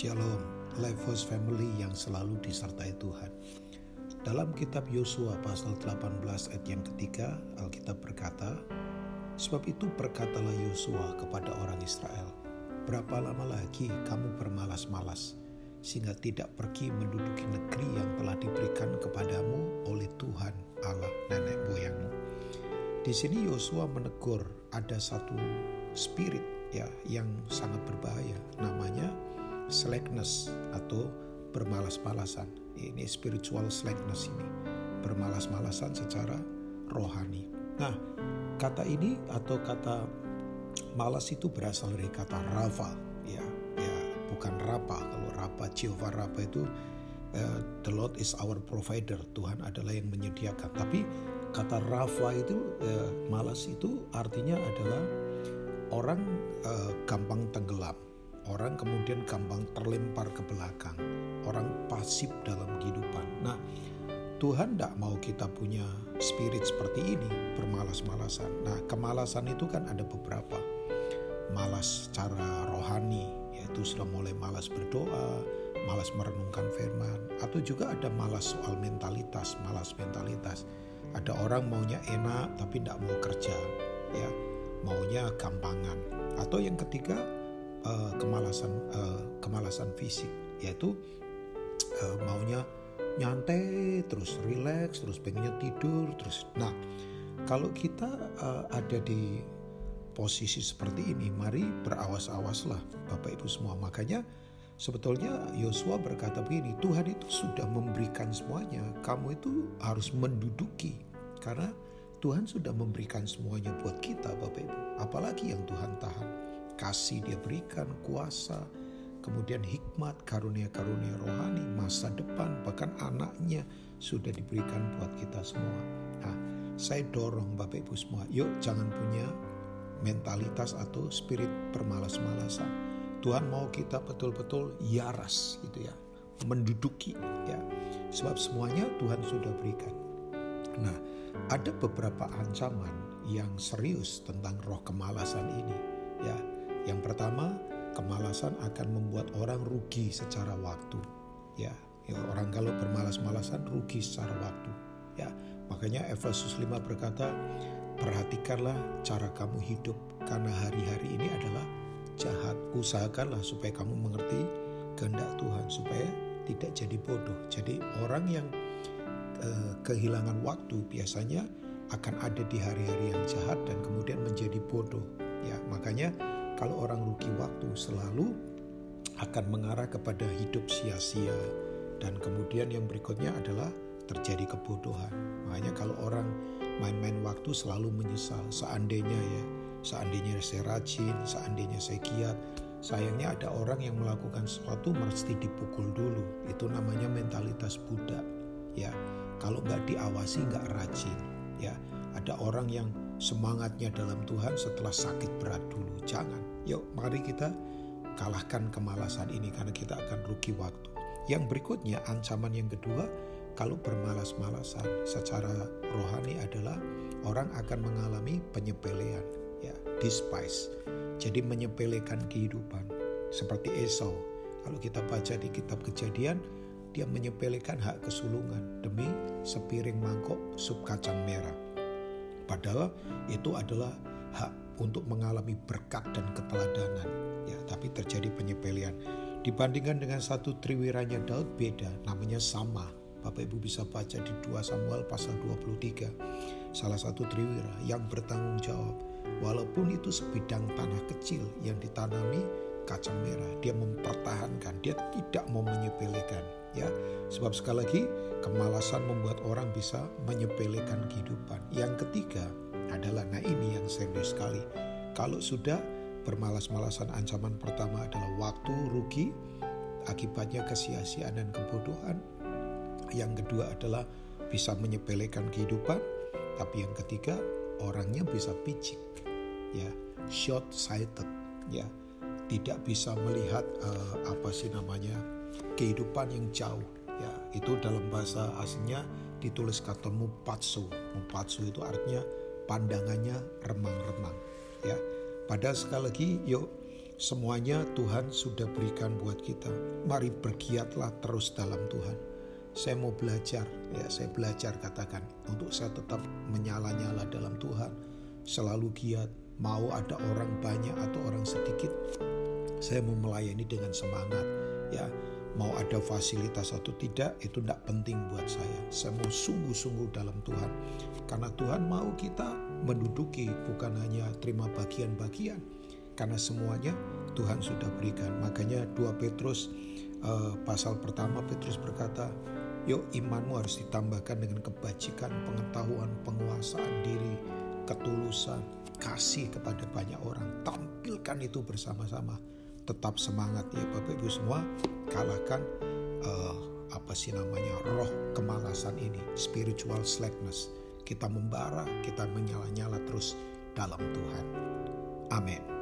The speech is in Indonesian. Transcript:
Shalom, House Family yang selalu disertai Tuhan. Dalam kitab Yosua pasal 18 ayat yang ketiga, Alkitab berkata, Sebab itu berkatalah Yosua kepada orang Israel, Berapa lama lagi kamu bermalas-malas, sehingga tidak pergi menduduki negeri yang telah diberikan kepadamu oleh Tuhan Allah nenek moyangmu. Di sini Yosua menegur ada satu spirit ya yang sangat berbahaya namanya slackness atau bermalas-malasan. Ini spiritual slackness ini. Bermalas-malasan secara rohani. Nah, kata ini atau kata malas itu berasal dari kata rava ya. Ya, bukan rapa. Kalau rapa Jehovah rapa itu uh, the Lord is our provider. Tuhan adalah yang menyediakan. Tapi kata rafa itu uh, malas itu artinya adalah orang uh, gampang tenggelam orang kemudian gampang terlempar ke belakang, orang pasif dalam kehidupan. Nah, Tuhan tidak mau kita punya spirit seperti ini, bermalas-malasan. Nah, kemalasan itu kan ada beberapa. Malas secara rohani, yaitu sudah mulai malas berdoa, malas merenungkan firman, atau juga ada malas soal mentalitas, malas mentalitas. Ada orang maunya enak tapi tidak mau kerja, ya, maunya gampangan. Atau yang ketiga, uh, kemalasan uh, kemalasan fisik yaitu uh, maunya nyantai terus rileks terus pengennya tidur terus. Nah kalau kita uh, ada di posisi seperti ini mari berawas-awaslah Bapak Ibu semua. Makanya sebetulnya Yosua berkata begini Tuhan itu sudah memberikan semuanya kamu itu harus menduduki. Karena Tuhan sudah memberikan semuanya buat kita Bapak Ibu. Apalagi yang Tuhan tahan kasih dia berikan, kuasa, kemudian hikmat, karunia-karunia rohani, masa depan, bahkan anaknya sudah diberikan buat kita semua. Nah, saya dorong Bapak Ibu semua, yuk jangan punya mentalitas atau spirit bermalas-malasan. Tuhan mau kita betul-betul yaras gitu ya, menduduki ya. Sebab semuanya Tuhan sudah berikan. Nah, ada beberapa ancaman yang serius tentang roh kemalasan ini pertama, kemalasan akan membuat orang rugi secara waktu. Ya, ya orang kalau bermalas-malasan rugi secara waktu. Ya, makanya Efesus 5 berkata, perhatikanlah cara kamu hidup karena hari-hari ini adalah jahat. Usahakanlah supaya kamu mengerti kehendak Tuhan supaya tidak jadi bodoh. Jadi orang yang eh, kehilangan waktu biasanya akan ada di hari-hari yang jahat dan kemudian menjadi bodoh. Ya, makanya kalau orang rugi waktu selalu akan mengarah kepada hidup sia-sia dan kemudian yang berikutnya adalah terjadi kebodohan. Makanya kalau orang main-main waktu selalu menyesal seandainya ya, seandainya saya rajin, seandainya saya giat, sayangnya ada orang yang melakukan sesuatu mesti dipukul dulu. Itu namanya mentalitas Buddha. Ya, kalau nggak diawasi nggak rajin. Ya, ada orang yang semangatnya dalam Tuhan setelah sakit berat dulu. Jangan. Yuk, mari kita kalahkan kemalasan ini karena kita akan rugi waktu. Yang berikutnya, ancaman yang kedua, kalau bermalas-malasan secara rohani adalah orang akan mengalami penyepelean, ya, despise. Jadi menyepelekan kehidupan. Seperti Esau. Kalau kita baca di kitab Kejadian, dia menyepelekan hak kesulungan demi sepiring mangkok sup kacang merah Padahal itu adalah hak untuk mengalami berkat dan keteladanan. Ya, tapi terjadi penyepelian. Dibandingkan dengan satu triwiranya Daud beda, namanya sama. Bapak Ibu bisa baca di 2 Samuel pasal 23. Salah satu triwira yang bertanggung jawab. Walaupun itu sebidang tanah kecil yang ditanami kacang merah, dia mempertahankan, dia tidak mau menyepelekan ya sebab sekali lagi kemalasan membuat orang bisa menyepelekan kehidupan yang ketiga adalah nah ini yang serius sekali. Kalau sudah bermalas-malasan ancaman pertama adalah waktu rugi akibatnya kesia-siaan dan kebodohan. Yang kedua adalah bisa menyepelekan kehidupan. Tapi yang ketiga orangnya bisa picik ya short sighted ya. Tidak bisa melihat uh, apa sih namanya kehidupan yang jauh ya. Itu dalam bahasa aslinya ditulis kata mupatsu. Mupatsu itu artinya pandangannya remang-remang ya pada sekali lagi yuk Semuanya Tuhan sudah berikan buat kita. Mari bergiatlah terus dalam Tuhan. Saya mau belajar, ya saya belajar katakan untuk saya tetap menyala-nyala dalam Tuhan. Selalu giat, mau ada orang banyak atau orang sedikit, saya mau melayani dengan semangat. Ada fasilitas atau tidak itu tidak penting buat saya. Saya mau sungguh-sungguh dalam Tuhan. Karena Tuhan mau kita menduduki bukan hanya terima bagian-bagian, karena semuanya Tuhan sudah berikan. Makanya 2 Petrus uh, pasal pertama Petrus berkata, "Yuk imanmu harus ditambahkan dengan kebajikan, pengetahuan, penguasaan diri, ketulusan, kasih kepada banyak orang. Tampilkan itu bersama-sama. Tetap semangat ya Bapak Ibu semua, kalahkan uh, apa sih namanya roh kemalasan ini, spiritual slackness. Kita membara, kita menyala-nyala terus dalam Tuhan. Amin.